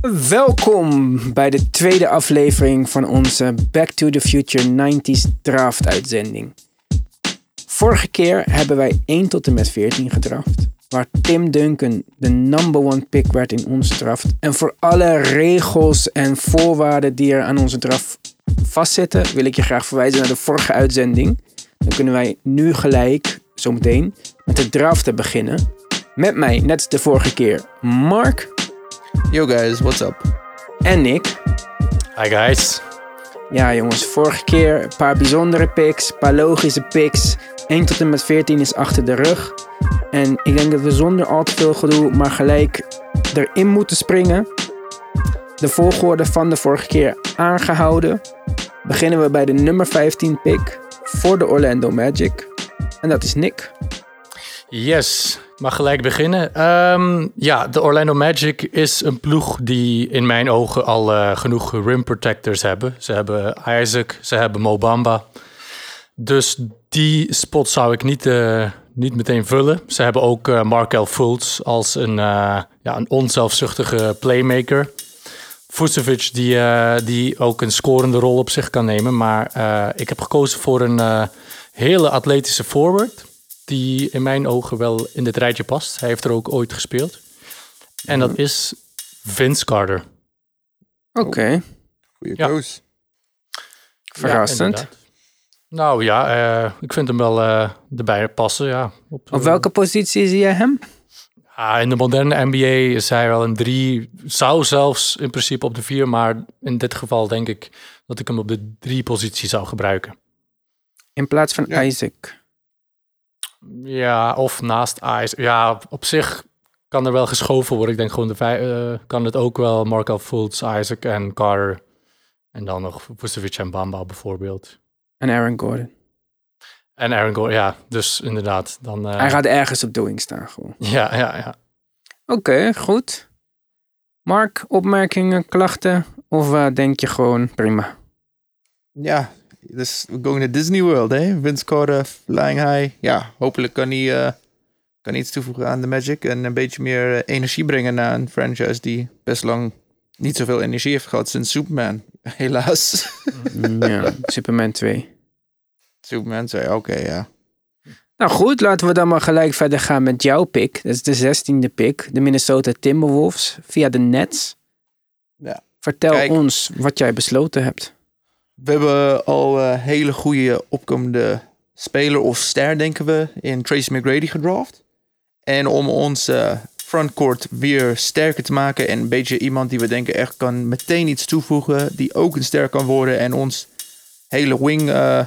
Welkom bij de tweede aflevering van onze Back to the Future 90s draft uitzending. Vorige keer hebben wij 1 tot en met 14 gedraft, waar Tim Duncan de number one pick werd in onze draft. En voor alle regels en voorwaarden die er aan onze draft vastzitten, wil ik je graag verwijzen naar de vorige uitzending. Dan kunnen wij nu gelijk, zometeen, met de draften beginnen. Met mij, net als de vorige keer, Mark Yo guys, what's up? en Nick. Hi guys. Ja, jongens, vorige keer een paar bijzondere picks, een paar logische picks. 1 tot en met 14 is achter de rug. En ik denk dat we zonder al te veel gedoe maar gelijk erin moeten springen. De volgorde van de vorige keer aangehouden. Beginnen we bij de nummer 15 pick voor de Orlando Magic. En dat is Nick. Yes, mag gelijk beginnen. Ehm, ja, de Orlando Magic is een ploeg die in mijn ogen al eh, genoeg rim protectors hebben. Ze hebben Isaac, ze hebben Mobamba. Dus die spot zou ik niet, eh, niet meteen vullen. Ze hebben ook uh, Markel Fultz als een, eh, ja, een onzelfzuchtige playmaker. Vucevic die, eh, die ook een scorende rol op zich kan nemen. Maar eh, ik heb gekozen voor een eh, hele atletische forward. Die in mijn ogen wel in dit rijtje past. Hij heeft er ook ooit gespeeld. En dat is Vince Carter. Oké, Goeie Ja. koos. verrassend. Ja, nou ja, eh, ik vind hem wel eh, erbij passen. Ja. Op, Op welke positie zie je hem? Ah, in de moderne NBA is hij wel een drie. Zou zelfs in principe op de vier. Maar in dit geval denk ik dat ik hem op de drie positie zou gebruiken. In plaats van Ja. Isaac. Ja, of naast Ice. Ja, op zich kan er wel geschoven worden. Ik denk gewoon de eh, kan het ook wel Markel Fultz, Isaac en Carter. En dan nog Vucevic en Bamba bijvoorbeeld. En Aaron Gordon. En Aaron Gordon, ja. Dus inderdaad. Dan, eh, Hij gaat ergens op doing staan gewoon. Ja, ja, ja. Oké, goed. Mark, opmerkingen, klachten? Of eh, denk je gewoon prima? Ja, dus we're going to Disney World, hè? Vince Carter, flying high. Ja, hopelijk kan hij, eh, kan hij iets toevoegen aan de Magic en een beetje meer eh, energie brengen naar een franchise die best lang niet zoveel energie heeft gehad sinds Superman. Helaas. ja, Superman 2. Superman zei, oké, ja. Nou goed, laten we dan maar gelijk verder gaan met jouw pick. Dat is de zestiende pick. De Minnesota Timberwolves via de Nets. Ja. Vertel Kijk. ons wat jij besloten hebt. We hebben al een hele goede opkomende speler of ster, denken we, in Tracy McGrady gedraft. En om ons eh, frontcourt weer sterker te maken en een beetje iemand die we denken echt kan meteen iets toevoegen, die ook een ster kan worden en ons hele wing, eh,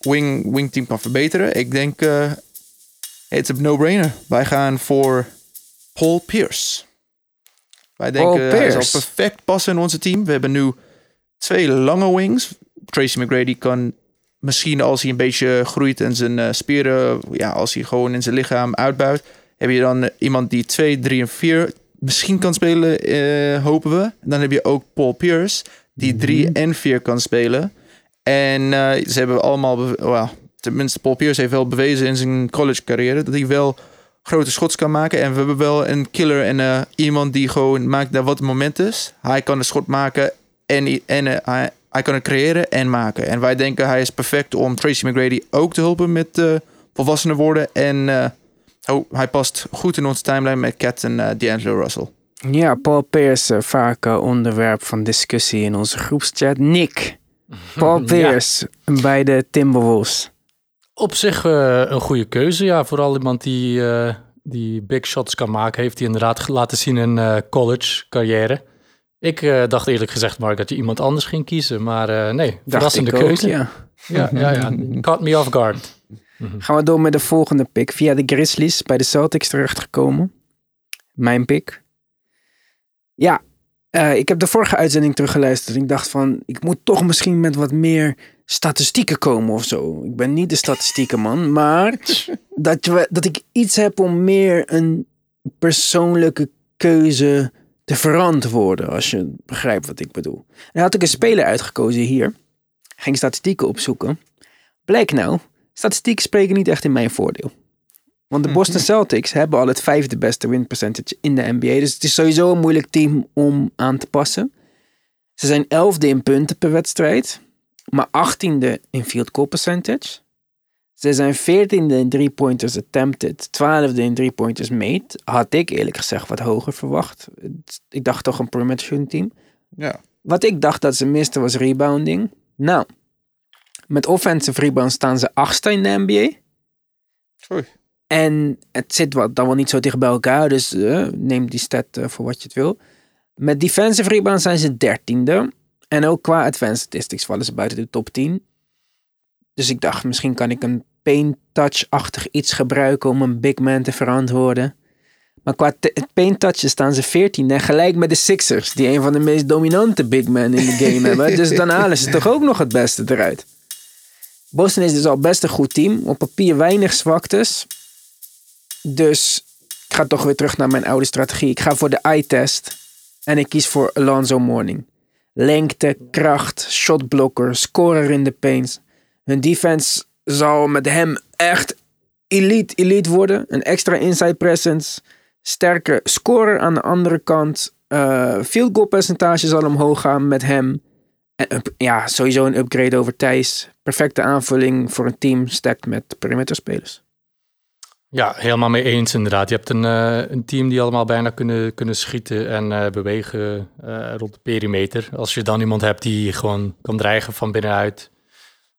wing, wing team kan verbeteren. Ik denk, eh het is een no-brainer. Wij gaan voor Paul Pierce. Wij denken, Paul hij zal Pierce. perfect passen in onze team. We hebben nu twee lange wings. Tracy McGrady kan misschien als hij een beetje groeit en zijn eh, spieren, ja, als hij gewoon in zijn lichaam uitbuit, heb je dan eh, iemand die 2, 3 en 4 misschien kan spelen, eh, hopen we. Dan heb je ook Paul Pierce, die 3 en 4 kan spelen. En ze hebben allemaal, well, tenminste Paul Pierce heeft wel bewezen in zijn college carrière dat hij wel grote schots kan maken. En we hebben wel een killer en iemand die gewoon maakt naar wat het moment is. Hij kan de schot maken en, en hij, kan het creëren en maken. En wij denken hij is perfect om Tracy McGrady ook te helpen met eh volwassener worden. En eh, oh, hij past goed in onze timeline met Cat en eh, D'Angelo Russell. Ja, Paul Pierce, vaak onderwerp van discussie in onze groepschat. Nick, Paul Ja. Pierce bij de Timberwolves. Op zich een goede keuze. Ja, vooral iemand die, eh, die big shots kan maken. Heeft hij inderdaad laten zien in eh, college carrière. Ik eh, dacht eerlijk gezegd, Mark, dat je iemand anders ging kiezen. Maar eh, nee, verrassende ik ook, keuze. ja. ja, ja, ja. Caught me off guard. Gaan we door met de volgende pick. Via de Grizzlies bij de Celtics terechtgekomen. Mijn pick. Ja, eh, ik heb de vorige uitzending teruggeluisterd. Ik dacht van, ik moet toch misschien met wat meer statistieken komen of zo. Ik ben niet de statistieken man, maar dat, we, dat ik iets heb om meer een persoonlijke keuze te verantwoorden. Als je begrijpt wat ik bedoel. En dan had ik een speler uitgekozen hier. Ging statistieken opzoeken. Blijkt nou, statistieken spreken niet echt in mijn voordeel. Want de Boston Celtics hebben al het vijfde beste win percentage in de NBA. Dus het is sowieso een moeilijk team om aan te passen. Ze zijn elfde in punten per wedstrijd. Maar achttiende in field goal percentage. Ze zijn veertiende in three pointers attempted. Twaalfde in three pointers made. Had ik eerlijk gezegd wat hoger verwacht. Ik dacht toch een shooting team. Ja. Wat ik dacht dat ze misten was rebounding. Nou, met offensive rebound staan ze achtste in de NBA. Sorry. En het zit wat, dan wel niet zo dicht bij elkaar, dus eh, neem die stat eh, voor wat je het wil. Met defensive rebound zijn ze dertiende. En ook qua advanced statistics vallen ze buiten de top 10. Dus ik dacht, misschien kan ik een paint touch-achtig iets gebruiken om een big man te verantwoorden. Maar qua paint touches staan ze 14 en gelijk met de Sixers, die een van de meest dominante big men in de game hebben. Dus dan halen ze toch ook nog het beste eruit. Boston is dus al best een goed team. Op papier weinig zwaktes. Dus ik ga toch weer terug naar mijn oude strategie. Ik ga voor de eye-test. En ik kies voor Alonzo Mourning. Lengte, kracht, shotblokker, scorer in de paints. Hun defense zal met hem echt elite, elite worden. Een extra inside presence. Sterke scorer aan de andere kant. Eh field goal percentage zal omhoog gaan met hem. En, ja, sowieso een upgrade over Thijs. Perfecte aanvulling voor een team stacked met perimeterspelers. Ja, helemaal mee eens inderdaad. Je hebt een, eh, een team die allemaal bijna kunnen, kunnen schieten en eh, bewegen rond de perimeter. Als je dan iemand hebt die gewoon kan dreigen van binnenuit,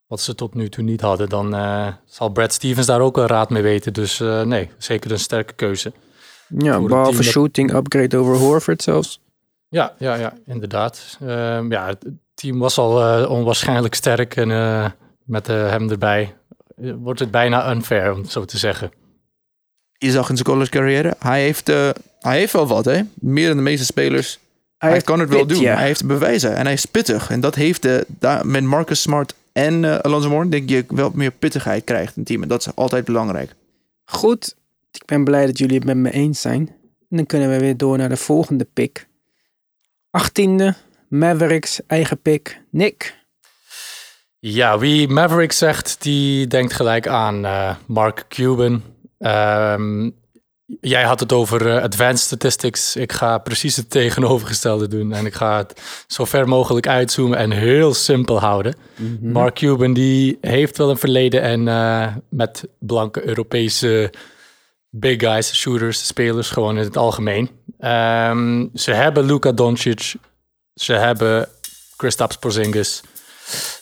wat ze tot nu toe niet hadden, dan eh, zal Brad Stevens daar ook een raad mee weten. Dus eh, nee, zeker een sterke keuze. Ja, behalve dat- shooting, upgrade over Horford zelfs. Ja, ja, ja inderdaad. Ehm, ja, het team was al eh, onwaarschijnlijk sterk en eh, met eh, hem erbij wordt het bijna unfair, om het zo te zeggen. Je zag in zijn college carrière, hij heeft, eh, hij heeft wel wat, hè? Meer dan de meeste spelers. Hij, kan het wel pit, doen. ja. Hij heeft bewijzen en hij is pittig. En dat heeft de, daar, met Marcus Smart en eh, Alonso denk je wel meer pittigheid krijgt in het team. En dat is altijd belangrijk. Goed, ik ben blij dat jullie het met me eens zijn. En dan kunnen we weer door naar de volgende pick. 18e, Mavericks, eigen pick, Nick. Ja, wie Maverick zegt, die denkt gelijk aan eh, Mark Cuban. Ehm, jij had het over eh, advanced statistics. Ik ga precies het tegenovergestelde doen. En ik ga het zo ver mogelijk uitzoomen en heel simpel houden. Mark Cuban die heeft wel een verleden en eh, met blanke Europese big guys, shooters, spelers gewoon in het algemeen. Ehm, ze hebben Luka Doncic, ze hebben Kristaps Porzingis.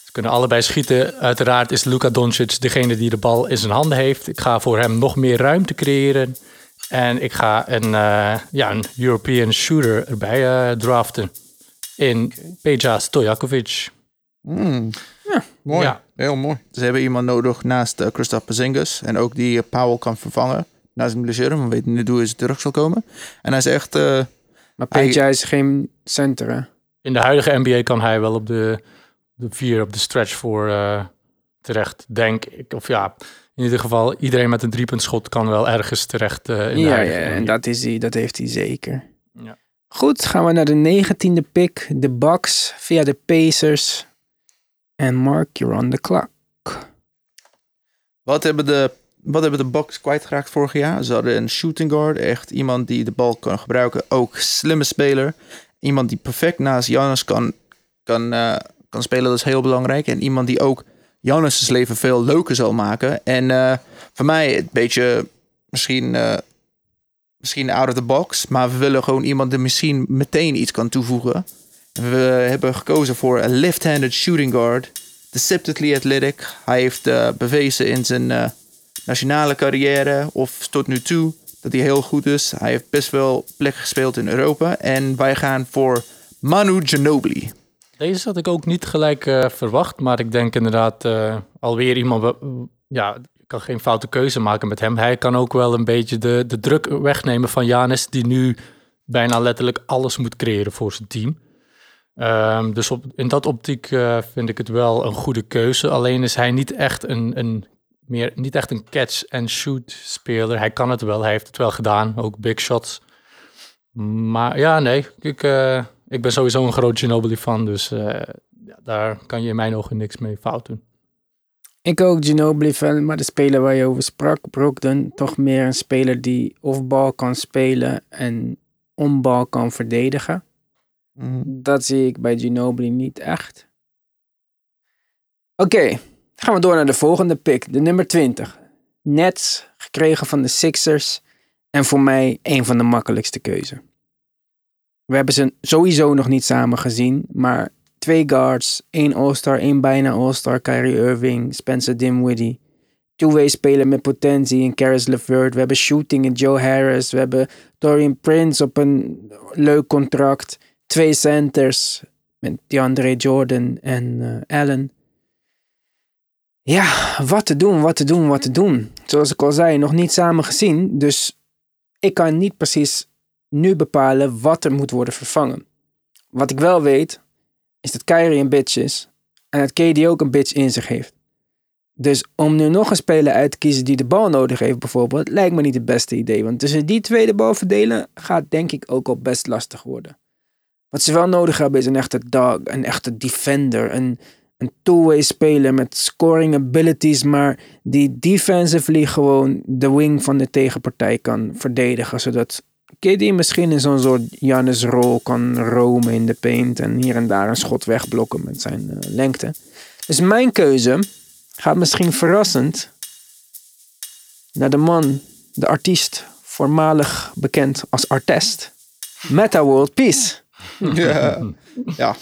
Ze kunnen allebei schieten. Uiteraard is Luka Doncic degene die de bal in zijn handen heeft. Ik ga voor hem nog meer ruimte creëren. En ik ga een, eh, ja, een European shooter erbij eh, draften. In Peja Stojakovic. Hmm. Mooi. Ja. Heel mooi. Ze hebben iemand nodig naast uh, Christophe. En ook die Powell kan vervangen. Na zijn blessure. We weten niet hoe hij terug zal komen. En hij is echt... eh, Maar Hij- PJ is geen center, hè? In de huidige NBA kan hij wel op de, de vier op de stretch voor eh, terecht, denk ik. Of ja, in ieder geval, iedereen met een driepuntschot kan wel ergens terecht eh, in de Ja, ja, huidige en dat, is hij, dat heeft hij zeker. Ja. Goed, gaan we naar de 19e pick. De Bucks via de Pacers. En Mark, you're on the clock. Wat hebben de, wat hebben de Bucks kwijtgeraakt vorig jaar? Ze hadden een shooting guard, echt iemand die de bal kan gebruiken. Ook slimme speler. Iemand die perfect naast Giannis kan, kan, eh, kan spelen, dat is heel belangrijk. En iemand die ook Giannis' leven veel leuker zal maken. En eh, voor mij een beetje misschien, eh, misschien out of the box. Maar we willen gewoon iemand die misschien meteen iets kan toevoegen. We hebben gekozen voor een left-handed shooting guard. Deceptively athletic. Hij heeft eh, bewezen in zijn nationale carrière of tot nu toe dat hij heel goed is. Hij heeft best wel plekken gespeeld in Europa. En wij gaan voor Manu Ginobili. Deze had ik ook niet gelijk eh, verwacht, maar ik denk inderdaad eh, alweer iemand... Ja, ik kan geen foute keuze maken met hem. Hij kan ook wel een beetje de, de druk wegnemen van Janis, die nu bijna letterlijk alles moet creëren voor zijn team. Ehm, dus in dat optiek eh, vind ik het wel een goede keuze. Alleen is hij niet echt een, een, meer, niet echt een catch-and-shoot speler. Hij kan het wel, hij heeft het wel gedaan, ook big shots. Maar ja, nee, ik, ik ben sowieso een groot Ginobili fan, dus eh, ja, daar kan je in mijn ogen niks mee fout doen. Ik ook Ginobili fan, maar de speler waar je over sprak, Brogdon, toch meer een speler die off-bal kan spelen en on-bal kan verdedigen. Mhm. Dat zie ik bij Ginobili niet echt. Oké, gaan we door naar de volgende pick, de nummer 20. Nets, gekregen van de Sixers. En voor mij een van de makkelijkste keuzen. We hebben ze sowieso nog niet samen gezien, maar twee guards, één All-Star, één bijna All-Star, Kyrie Irving, Spencer Dinwiddie. Two-way speler met potentie in Caris LeVert. We hebben shooting in Joe Harris. We hebben Dorian Prince op een leuk contract. Twee centers met DeAndre Jordan en eh, Allen. Ja, wat te doen, wat te doen, wat te doen. Zoals ik al zei, nog niet samen gezien. Dus ik kan niet precies nu bepalen wat er moet worden vervangen. Wat ik wel weet, is dat Kyrie een bitch is. En dat KD ook een bitch in zich heeft. Dus om nu nog een speler uit te kiezen die de bal nodig heeft bijvoorbeeld, lijkt me niet het beste idee. Want tussen die twee de bal verdelen gaat denk ik ook al best lastig worden. Wat ze wel nodig hebben is een echte dog, een echte defender, een, een two-way speler met scoring abilities, maar die defensively gewoon de wing van de tegenpartij kan verdedigen, zodat KD misschien in zo'n soort Janus-rol kan romen in de paint en hier en daar een schot wegblokken met zijn eh, lengte. Dus mijn keuze gaat misschien verrassend naar de man, de artiest, voormalig bekend als artest, Meta World Peace. ja. ja.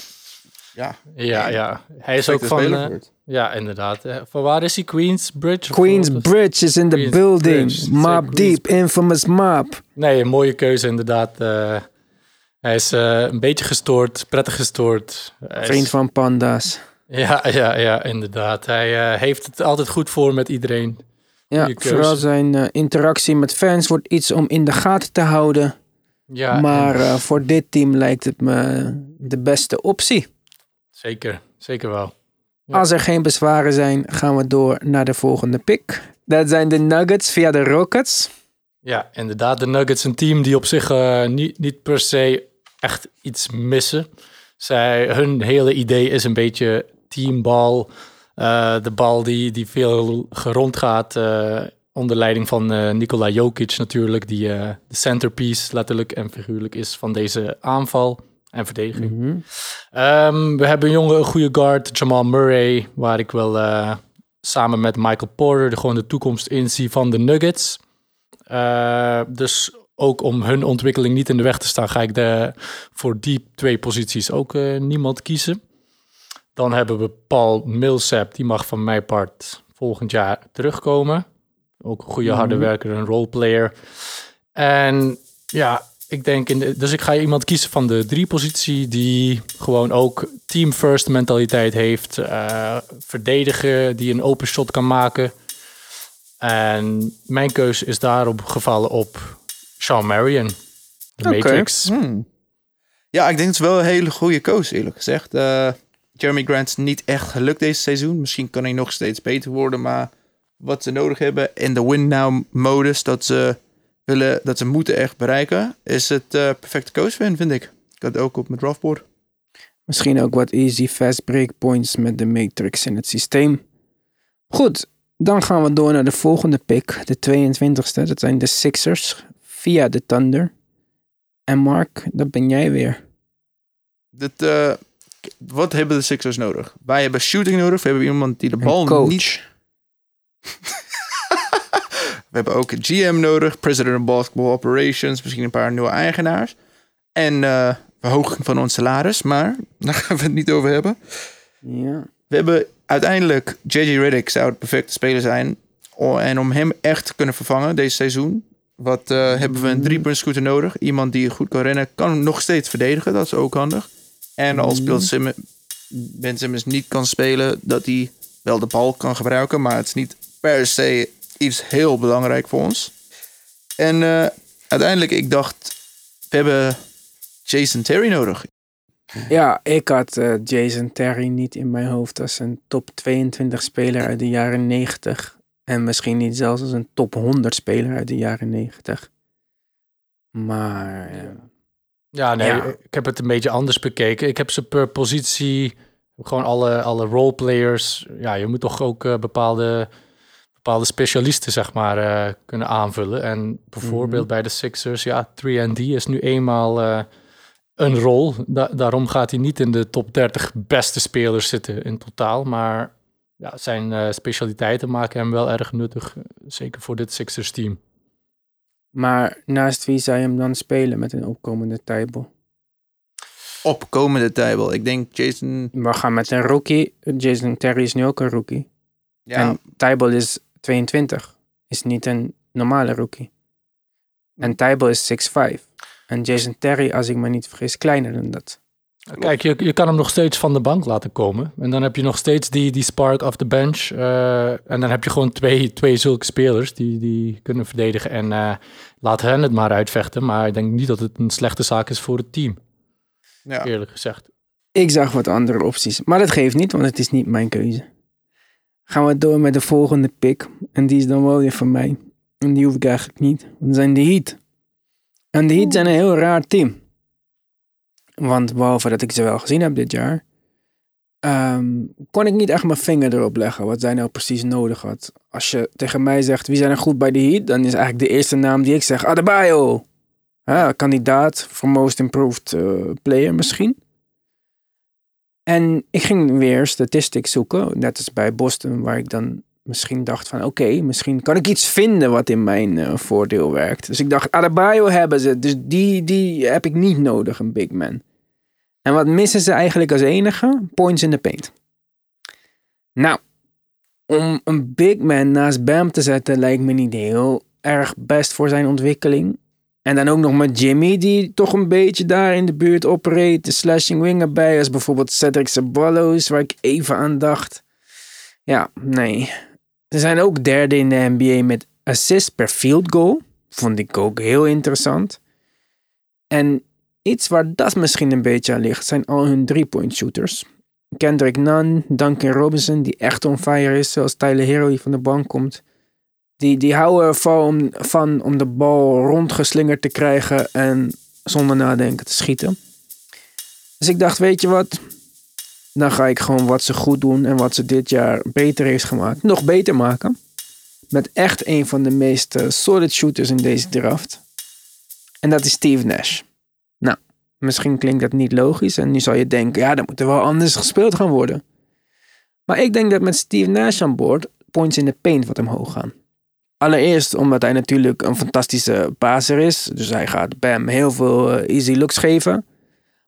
Ja. Ja, ja. Hij is ook van... eh, voor ja, inderdaad. Eh, Van waar is hij? Queensbridge? Queens? Bridge is in the Queens building. Bridge. Mob Deep, infamous Mob. Nee, een mooie keuze inderdaad. Eh, hij is eh, een beetje gestoord, prettig gestoord. Hij is- Vriend van panda's. Ja, ja, ja, inderdaad. Hij eh, heeft het altijd goed voor met iedereen. Ja, vooral zijn interactie met fans wordt iets om in de gaten te houden. Ja, maar en- eh, voor dit team lijkt het me de beste optie. Zeker, zeker wel. Ja. Als er geen bezwaren zijn, gaan we door naar de volgende pick. Dat zijn de Nuggets via de Rockets. Ja, inderdaad. De Nuggets, een team die op zich eh, niet, niet per se echt iets missen. Zij, hun hele idee is een beetje teambal. Eh, de bal die, die veel gerond gaat. eh, onder leiding van Nikola Jokic natuurlijk. Die de centerpiece letterlijk en figuurlijk is van deze aanval en verdediging. Mhm. Ehm, we hebben een jonge, een goede guard, Jamal Murray, waar ik wel eh, samen met Michael Porter de, gewoon de toekomst in zie van de Nuggets. Eh, dus ook om hun ontwikkeling niet in de weg te staan, ga ik de, voor die twee posities ook eh, niemand kiezen. Dan hebben we Paul Millsap, die mag van mijn part volgend jaar terugkomen. Ook een goede harde Mhm. werker, een roleplayer. En ja, ik denk, in de, dus ik ga iemand kiezen van de drie positie die gewoon ook team first mentaliteit heeft. eh, verdedigen, die een open shot kan maken. En mijn keuze is daarop gevallen op Sean Marion, de. Matrix. Hmm. Ja, ik denk het is wel een hele goede koos, eerlijk gezegd. Eh, Jeremy Grant is niet echt gelukt deze seizoen. Misschien kan hij nog steeds beter worden, maar wat ze nodig hebben in de win-now-modus, dat ze willen, dat ze moeten echt bereiken, is het eh, perfecte voor hen, vind ik. Ik had ook op mijn draftboard. Misschien ook wat easy fast breakpoints met de Matrix in het systeem. Goed, dan gaan we door naar de volgende pick, de 22e. Dat zijn de Sixers via de Thunder. En Mark, dat ben jij weer. Dit, eh, wat hebben de Sixers nodig? Wij hebben shooting nodig. We hebben iemand die de bal coach. niet... We hebben ook een GM nodig. President of Basketball Operations. Misschien een paar nieuwe eigenaars. En eh, verhoging van ons salaris. Maar daar gaan we het niet over hebben. Ja. We hebben uiteindelijk... JJ Redick zou het perfecte speler zijn. En om hem echt te kunnen vervangen deze seizoen... Wat eh, hebben we een driepuntshooter nodig? Iemand die goed kan rennen, kan nog steeds verdedigen. Dat is ook handig. En als Mhm. Bill Simmons, Ben Simmons niet kan spelen, dat hij wel de bal kan gebruiken. Maar het is niet per se iets heel belangrijk voor ons. En eh, uiteindelijk, ik dacht, we hebben Jason Terry nodig. Ja, ik had eh, Jason Terry niet in mijn hoofd als een top 22 speler uit de jaren 90. En misschien niet zelfs als een top 100 speler uit de jaren 90. Maar eh, Ja, nee, Ja. ik heb het een beetje anders bekeken. Ik heb ze per positie gewoon alle, alle roleplayers. Ja, je moet toch ook bepaalde, bepaalde specialisten, zeg maar, eh, kunnen aanvullen. En bijvoorbeeld bij de Sixers, ja, 3D is nu eenmaal eh, een rol. Da- daarom gaat hij niet in de top 30 beste spelers zitten in totaal. Maar ja, zijn eh, specialiteiten maken hem wel erg nuttig. Zeker voor dit Sixers team. Maar naast wie zou je hem dan spelen met een opkomende table? Opkomende tijbel. Ik denk Jason... We gaan met een rookie. Jason Terry is nu ook een rookie. Ja, En Tybal is 22. Is niet een normale rookie. En Tybal is 6'5. En Jason Terry, als ik me niet vergis, kleiner dan dat. Kijk, je, je kan hem nog steeds van de bank laten komen. En dan heb je nog steeds die, die spark off the bench. eh, en dan heb je gewoon twee, twee zulke spelers die, die kunnen verdedigen. En eh, laat hen het maar uitvechten. Maar ik denk niet dat het een slechte zaak is voor het team, ja. eerlijk gezegd. Ik zag wat andere opties. Maar dat geeft niet, want het is niet mijn keuze. Gaan we door met de volgende pick. En die is dan wel weer van mij. En die hoef ik eigenlijk niet. Want dat zijn de Heat. En de Heat zijn een heel raar team. Want behalve dat ik ze wel gezien heb dit jaar... ehm, kon ik niet echt mijn vinger erop leggen wat zij nou precies nodig had. Als je tegen mij zegt wie zijn er goed bij de Heat... dan is eigenlijk de eerste naam die ik zeg Adebayo. Ja, kandidaat voor Most Improved eh, Player misschien. En ik ging weer statistics zoeken, net als bij Boston, waar ik dan misschien dacht van oké, misschien kan ik iets vinden wat in mijn eh, voordeel werkt. Dus ik dacht, Adebayo hebben ze, dus die, die heb ik niet nodig, een big man. En wat missen ze eigenlijk als enige? Points in the paint. Nou, om een big man naast Bam te zetten lijkt me niet heel erg best voor zijn ontwikkeling. En dan ook nog met Jimmy, die toch een beetje daar in de buurt opereert. De slashing winger bij, als bijvoorbeeld Cedric Ceballos, waar ik even aan dacht. Ja, nee. Ze zijn ook derde in de NBA met assist per field goal. Vond ik ook heel interessant. En iets waar dat misschien een beetje aan ligt, zijn al hun three-point shooters. Kendrick Nunn, Duncan Robinson, die echt on fire is, zoals Tyler Hero die van de bank komt. Die, die houden ervan om, van om de bal rondgeslingerd te krijgen en zonder nadenken te schieten. Dus ik dacht, weet je wat? Dan ga ik gewoon wat ze goed doen en wat ze dit jaar beter heeft gemaakt, nog beter maken. Met echt een van de meest eh, solid shooters in deze draft. En dat is Steve Nash. Nou, misschien klinkt dat niet logisch en nu zal je denken, ja, dan moet er wel anders gespeeld gaan worden. Maar ik denk dat met Steve Nash aan boord points in de paint wat omhoog gaan. Allereerst omdat hij natuurlijk een fantastische baser is. Dus hij gaat Bam heel veel eh, easy looks geven.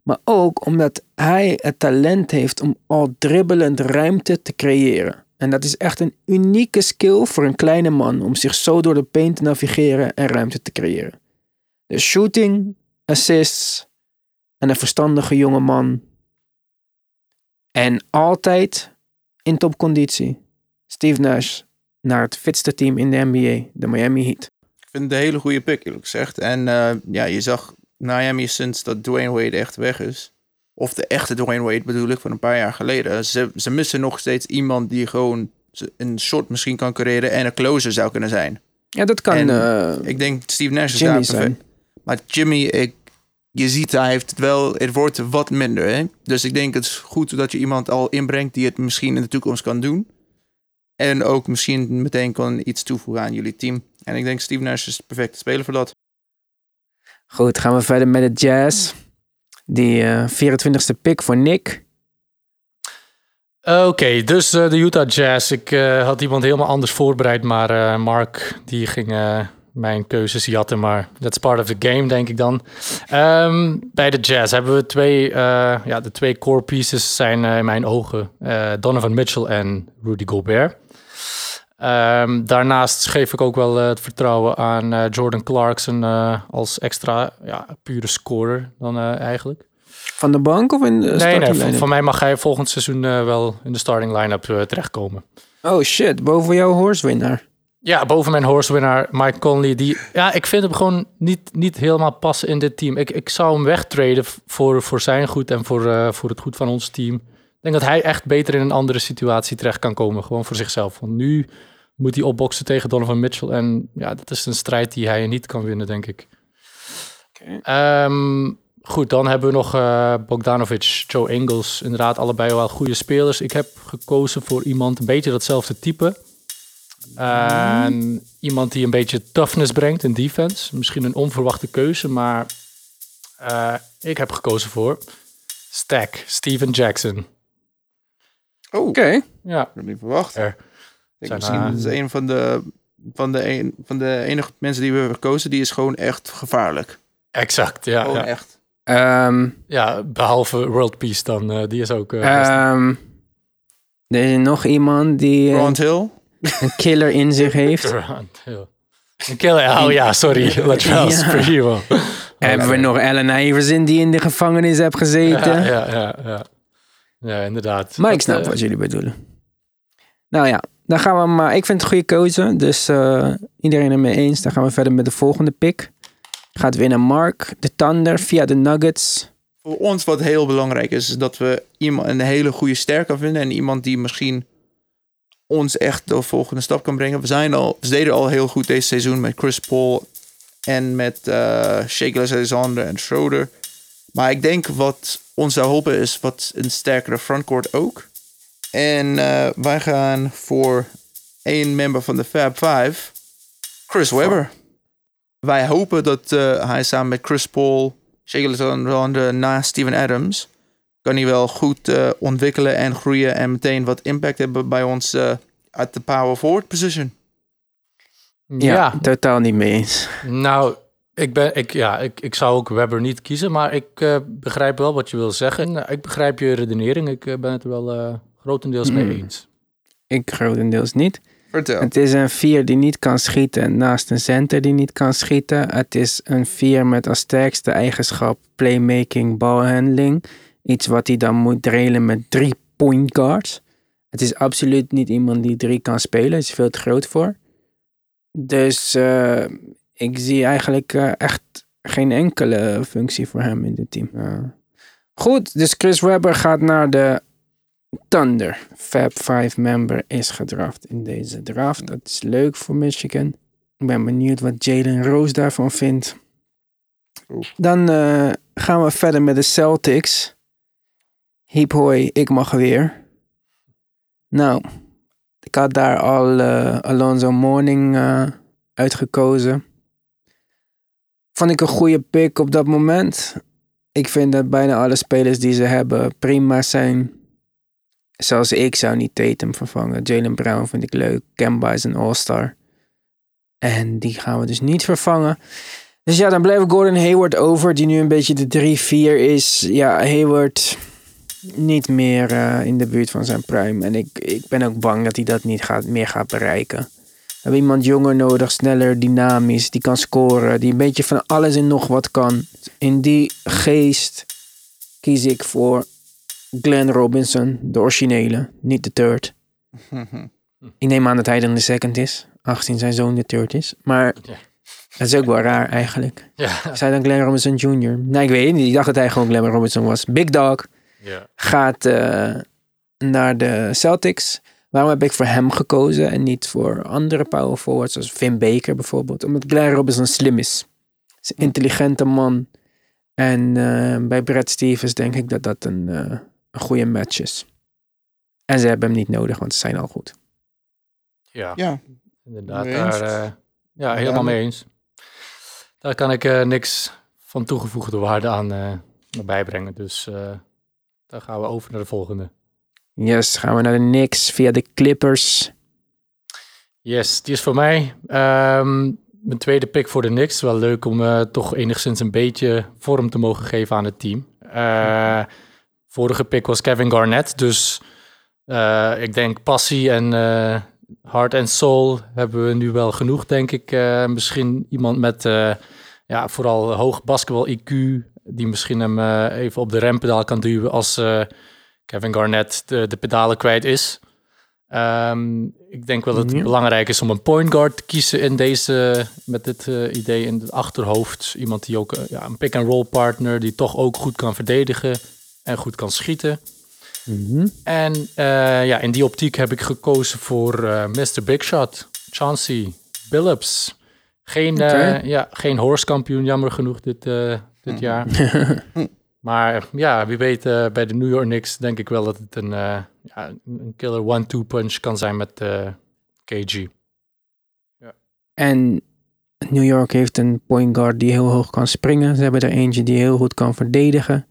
Maar ook omdat hij het talent heeft om al dribbelend ruimte te creëren. En dat is echt een unieke skill voor een kleine man om zich zo door de paint te navigeren en ruimte te creëren. Dus shooting, assists en een verstandige jonge man. En altijd in topconditie. Steve Nash naar het fitste team in de NBA, de Miami Heat. Ik vind het een hele goede pick, eerlijk gezegd. En eh, ja, je zag Miami sinds dat Dwayne Wade echt weg is. Of de echte Dwayne Wade bedoel ik, van een paar jaar geleden. Ze, ze missen nog steeds iemand die gewoon een shot misschien kan creëren en een closer zou kunnen zijn. Ja, dat kan En eh, Ik denk Steve Nash is Jimmy daar perfect. Maar Jimmy, ik, je ziet hij heeft het wel, het wordt wat minder. Hè? Dus ik denk het is goed dat je iemand al inbrengt die het misschien in de toekomst kan doen. En ook misschien meteen kan iets toevoegen aan jullie team. En ik denk Steve Nash is de perfecte speler voor dat. Goed, gaan we verder met de Jazz. Die eh 24ste pick voor Nick. Oké, dus eh, de Utah Jazz. Ik eh, had iemand helemaal anders voorbereid, maar eh, Mark die ging eh, mijn keuzes jatten. Maar that's part of the game, denk ik dan. Ehm, bij de Jazz hebben we twee, eh, ja, de twee core pieces zijn eh, in mijn ogen eh, Donovan Mitchell en Rudy Gobert. Ehm, daarnaast geef ik ook wel eh, het vertrouwen aan eh, Jordan Clarkson eh, als extra ja, pure scorer dan eigenlijk. Van de bank of in de Nee, starting nee, van, van mij mag hij volgend seizoen wel in de starting line-up terechtkomen. Oh shit, boven jouw horsewinnaar. Ja, boven mijn horsewinnaar Mike Conley. Die, ja, ik vind hem gewoon niet, niet helemaal passen in dit team. Ik, ik zou hem wegtraden voor, voor zijn goed en voor, voor het goed van ons team. Ik denk dat hij echt beter in een andere situatie terecht kan komen. Gewoon voor zichzelf. Want nu moet hij opboksen tegen Donovan Mitchell. En ja, dat is een strijd die hij niet kan winnen, denk ik. Ehm, goed, dan hebben we nog eh, Bogdanovic, Joe Ingles. Inderdaad, allebei wel goede spelers. Ik heb gekozen voor iemand een beetje datzelfde type. En iemand die een beetje toughness brengt in defense. Misschien een onverwachte keuze, maar eh, ik heb gekozen voor Stack, Steven Jackson. Oh, Oké. Ja, ik had niet verwacht. Er Ik zijn, misschien eh, is een van de, van, de een, van de enige mensen die we hebben gekozen, die is gewoon echt gevaarlijk. exact. Ja, Gewoon ja. echt. Ehm, ja behalve World Peace dan. eh, die is ook... eh, ehm, er is nog iemand die eh, Grant Hill. een killer in zich heeft. Durant, ja. Een killer. Oh ja, sorry. Latrell Ja. Sprewell. Hebben we nog Allen Iverson die in de gevangenis heeft gezeten. Ja, ja, ja, ja. Ja, inderdaad. Maar ik snap eh, wat jullie bedoelen. Nou ja, dan gaan we maar. Ik vind het een goede keuze. Dus eh, iedereen er mee eens. Dan gaan we verder met de volgende pick. Gaat winnen Mark, de Thunder via de Nuggets. Voor ons wat heel belangrijk is, is dat we iemand een hele goede ster kan vinden. En iemand die misschien ons echt de volgende stap kan brengen. We, zijn al, we deden al heel goed deze seizoen met Chris Paul en met eh Shake Alexander en Schroeder. Maar ik denk wat ons zou helpen is wat een sterkere frontcourt ook. En eh, wij gaan voor één member van de Fab Five, Chris Webber. Wij hopen dat eh, hij samen met Chris Paul, Shake Alexander naast Steven Adams, kan hij wel goed eh, ontwikkelen en groeien en meteen wat impact hebben bij ons eh uit de power forward position. Ja, Ja, totaal niet mee eens. nou, ik, ben, ik, ja, ik, ik zou ook Webber niet kiezen, maar ik eh, begrijp wel wat je wil zeggen. Nou, ik begrijp je redenering. Ik eh, ben het er wel eh, grotendeels mee Mm. eens. Ik grotendeels niet. Vertel. Het is een vier die niet kan schieten naast een center die niet kan schieten. Het is een vier met als sterkste eigenschap playmaking, balhandling. Iets wat hij dan moet drailen met drie point guards. Het is absoluut niet iemand die drie kan spelen. Hij is veel te groot voor. Dus eh, ik zie eigenlijk eh, echt geen enkele functie voor hem in dit team. Eh, goed, dus Chris Webber gaat naar de Thunder. Fab 5 member is gedraft in deze draft. Dat is leuk voor Michigan. Ik ben benieuwd wat Jalen Rose daarvan vindt. Dan eh, gaan we verder met de Celtics. Hiep hoi, ik mag weer. Nou, ik had daar al eh, Alonzo Mourning eh, uitgekozen. Vond ik een goede pick op dat moment. Ik vind dat bijna alle spelers die ze hebben prima zijn. Zelfs ik zou niet Tatum vervangen. Jalen Brown vind ik leuk. Kemba is een all-star. En die gaan we dus niet vervangen. Dus ja, dan blijft Gordon Hayward over, die nu een beetje de 3-4 is. Ja, Hayward niet meer eh, in de buurt van zijn prime. En ik, ik ben ook bang dat hij dat niet gaat, meer gaat bereiken. Hebben iemand jonger nodig, sneller, dynamisch, die kan scoren, die een beetje van alles en nog wat kan. In die geest kies ik voor Glenn Robinson, de originele, niet de third. Ik neem aan dat hij dan de second is, aangezien zijn zoon de third is. Maar Ja. dat is ook wel raar eigenlijk. Ja. Is hij dan Glenn Robinson Jr.? Nee, ik weet het niet. Ik dacht dat hij gewoon Glenn Robinson was. Big Dog ja. gaat eh, naar de Celtics. Waarom heb ik voor hem gekozen en niet voor andere power forwards zoals Vin Baker bijvoorbeeld? Omdat Glenn Robinson slim is. Hij is een intelligente man. En eh, bij Brad Stevens denk ik dat dat een, eh, een goede match is. En ze hebben hem niet nodig, want ze zijn al goed. ja. Ja, Inderdaad, daar, eh, ja, helemaal mee eens. Daar kan ik eh, niks van toegevoegde waarde aan eh, bijbrengen. Dus eh dan gaan we over naar de volgende. Yes, gaan we naar de Knicks via de Clippers. Yes, die is voor mij. Ehm, mijn tweede pick voor de Knicks. Wel leuk om eh, toch enigszins een beetje vorm te mogen geven aan het team. Eh, vorige pick was Kevin Garnett. Dus eh, ik denk passie en heart and soul hebben we nu wel genoeg, denk ik. Misschien iemand met ja, vooral hoog basketbal IQ. Die misschien hem even op de rempedaal kan duwen als Kevin Garnett de, de pedalen kwijt is. Ehm, ik denk wel dat het Ja. belangrijk is om een point guard te kiezen in deze, met dit eh, idee in het achterhoofd. Iemand die ook eh, ja, een pick-and-roll partner, die toch ook goed kan verdedigen en goed kan schieten. En eh, ja, in die optiek heb ik gekozen voor Mr. Big Shot, Chauncey Billups. Geen, ja, geen horse kampioen, jammer genoeg dit, dit jaar. maar ja, wie weet eh, bij de New York Knicks denk ik wel dat het een, eh, ja, een killer one-two punch kan zijn met eh, KG. En New York heeft een point guard die heel hoog kan springen. Ze hebben er eentje die heel goed kan verdedigen.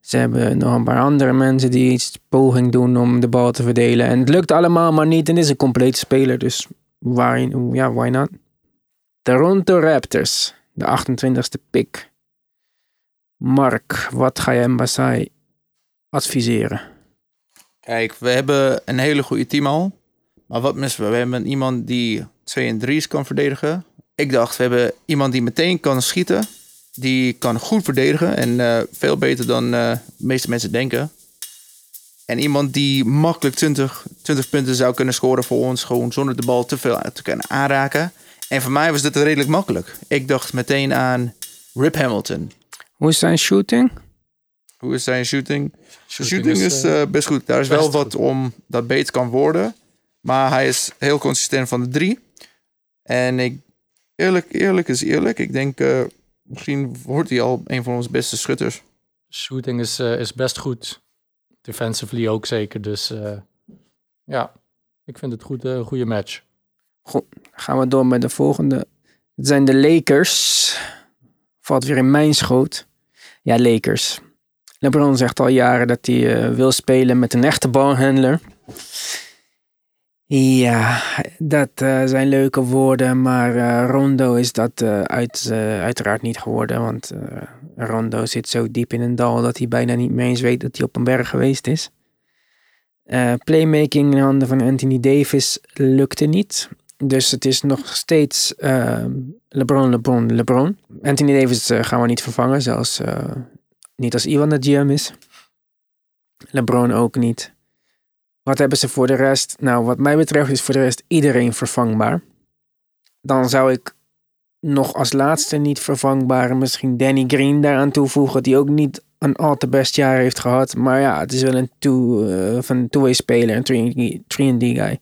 Ze hebben nog een paar andere mensen die iets poging doen om de bal te verdelen. En het lukt allemaal maar niet en is een complete speler. Dus why, ja, why not? Toronto Raptors, de 28e pick. Mark, wat ga je Mbasai adviseren? Kijk, we hebben een hele goede team al. Maar wat missen we? We hebben iemand die 2 en 3's kan verdedigen. Ik dacht, we hebben iemand die meteen kan schieten. Die kan goed verdedigen. En eh, veel beter dan eh, de meeste mensen denken. En iemand die makkelijk 20, 20 punten zou kunnen scoren voor ons. Gewoon zonder de bal te veel te kunnen aanraken. En voor mij was dit redelijk makkelijk. Ik dacht meteen aan Rip Hamilton. Hoe is zijn shooting? Hoe is zijn shooting? Shooting shooting is, is eh, eh, best goed. Daar is best wel wat goed. om dat beter kan worden. Maar hij is heel consistent van de drie. En ik, eerlijk, eerlijk is eerlijk. Ik denk, eh, misschien wordt hij al een van onze beste schutters. Shooting is, eh, is best goed. Defensively ook zeker. Dus eh, ja, ik vind het goed, eh, een goede match. Gaan we door met de volgende. Het zijn de Lakers. Valt weer in mijn schoot. Ja, Lakers. LeBron zegt al jaren dat hij eh, wil spelen met een echte balhandler. Ja, dat eh, zijn leuke woorden, maar eh, Rondo is dat uit, uiteraard niet geworden. Want Rondo zit zo diep in een dal dat hij bijna niet meer eens weet dat hij op een berg geweest is. Playmaking in handen van Anthony Davis lukte niet. Dus het is nog steeds eh, LeBron, LeBron, LeBron. Anthony Davis eh, gaan we niet vervangen, zelfs eh, niet als Iwan de GM is. LeBron ook niet. Wat hebben ze voor de rest? Nou, wat mij betreft is voor de rest iedereen vervangbaar. Dan zou ik nog als laatste niet vervangbare misschien Danny Green daaraan toevoegen, die ook niet een al te best jaar heeft gehad. Maar ja, het is wel een two, eh, van een two-way speler, een 3D guy.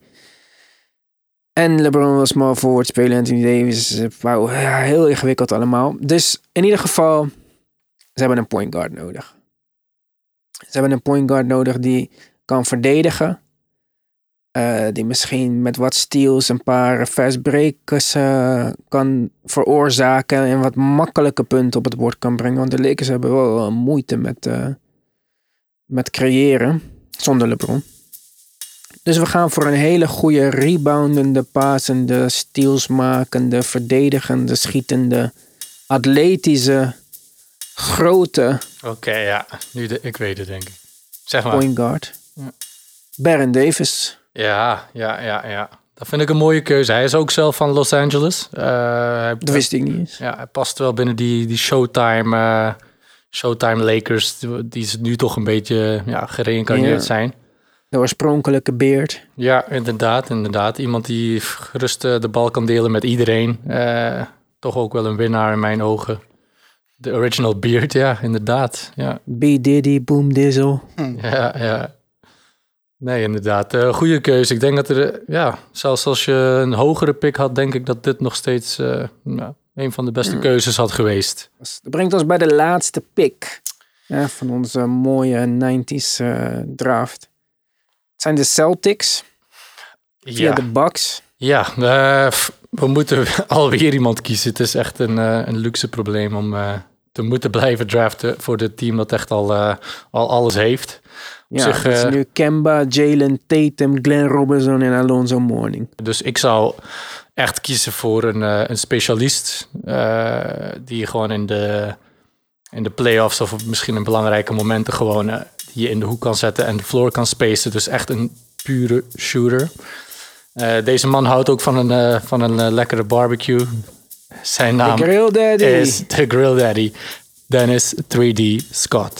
En LeBron was small forward spelen. Anthony Davis. eh, Wauw, ja, heel ingewikkeld allemaal. Dus in ieder geval, ze hebben een point guard nodig. Ze hebben een point guard nodig die kan verdedigen. Eh, die misschien met wat steals een paar fast breakers eh, kan veroorzaken. En wat makkelijke punten op het bord kan brengen. Want de Lakers hebben wel eh, moeite met, eh, met creëren. Zonder LeBron. Dus we gaan voor een hele goede reboundende, passende, stealsmakende, verdedigende, schietende, atletische, grote Oké, ja. Nu de, ik weet het, denk ik. Zeg maar. point guard. Ja. Baron Davis. Ja, ja, ja, ja. Dat vind ik een mooie keuze. Hij is ook zelf van Los Angeles. Hij, Dat wist ik niet eens. ja, hij past wel binnen die, die Showtime, eh, Showtime Lakers, die- die nu toch een beetje ja, gereïncarneerd Ja. zijn. De oorspronkelijke beard. Ja, inderdaad, inderdaad. Iemand die gerust eh, de bal kan delen met iedereen. Eh, toch ook wel een winnaar in mijn ogen. De original Beard, ja, inderdaad. Ja, B. Diddy, Boom Dizzle. ja, ja. Nee, inderdaad. Eh goede keuze. Ik denk dat er, ja, zelfs als je een hogere pick had, denk ik dat dit nog steeds eh, ja, een van de beste keuzes had geweest. Dat brengt ons bij de laatste pick ja, van onze mooie 90s eh, draft. Het zijn de Celtics via Ja, de Bucks. ja eh, we moeten alweer iemand kiezen. Het is echt een, eh, een luxe probleem om eh, te moeten blijven draften voor dit team dat echt al, al alles heeft. Ja, zich, het is nu Kemba, Jalen Tatum, Glenn Robinson en Alonzo Mourning. Dus ik zou echt kiezen voor een, een specialist die gewoon in de, in de playoffs of misschien in belangrijke momenten gewoon je in de hoek kan zetten en de floor kan spacen. Dus echt een pure shooter. Eh, deze man houdt ook van een, eh, van een eh, lekkere barbecue. Zijn naam Grill Daddy. is de Grill Daddy, Dennis 3D Scott.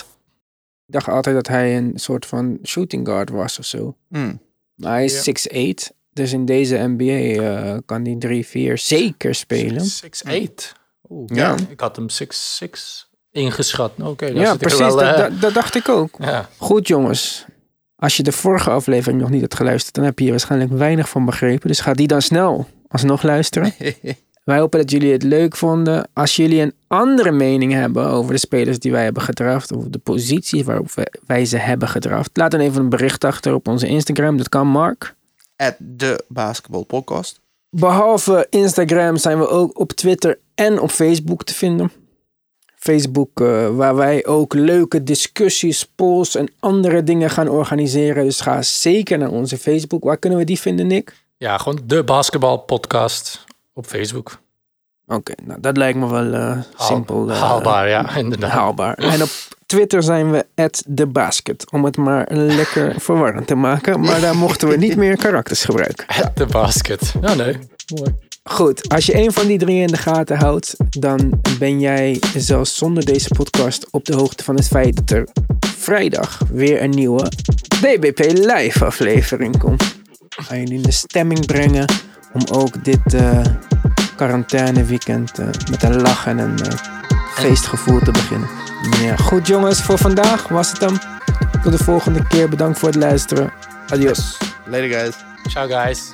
Ik dacht altijd dat hij een soort van shooting guard was of zo. Hmm. Maar hij is Ja. 6'8. Dus in deze NBA eh, kan hij 3-4 zeker spelen. 6'8. Oeh, Ja. Ik had hem 6'6 ingeschat. Oké, ja, zit ik er precies. wel, dat, eh, dat, dat dacht ik ook. ja. Goed jongens. Als je de vorige aflevering nog niet hebt geluisterd, dan heb je hier waarschijnlijk weinig van begrepen. Dus ga die dan snel alsnog luisteren. Wij hopen dat jullie het leuk vonden. Als jullie een andere mening hebben over de spelers die wij hebben gedraft, of de positie waarop wij ze hebben gedraft, laat dan even een bericht achter op onze Instagram. Dat kan Mark. At de basketbalpodcast. Behalve Instagram zijn we ook op Twitter en op Facebook te vinden. Facebook, eh, waar wij ook leuke discussies, polls en andere dingen gaan organiseren. Dus ga zeker naar onze Facebook. Waar kunnen we die vinden, Nick? Ja, gewoon de basketbalpodcast op Facebook. Oké, nou dat lijkt me wel Haal- simpel. eh, haalbaar, ja, inderdaad. haalbaar. En op Twitter zijn we @thebasket om het maar lekker verwarrend te maken. Maar daar mochten we niet meer karakters gebruiken. De basket. Ja, nee. Mooi. Goed, als je een van die drie in de gaten houdt, dan ben jij zelfs zonder deze podcast op de hoogte van het feit dat er vrijdag weer een nieuwe DBP Live aflevering komt. We gaan jullie in de stemming brengen om ook dit eh quarantaine weekend eh, met een lach en een eh, feestgevoel te beginnen. Ja, goed jongens, voor vandaag was het dan. Tot de volgende keer. Bedankt voor het luisteren. Adios. Later guys. Ciao, guys.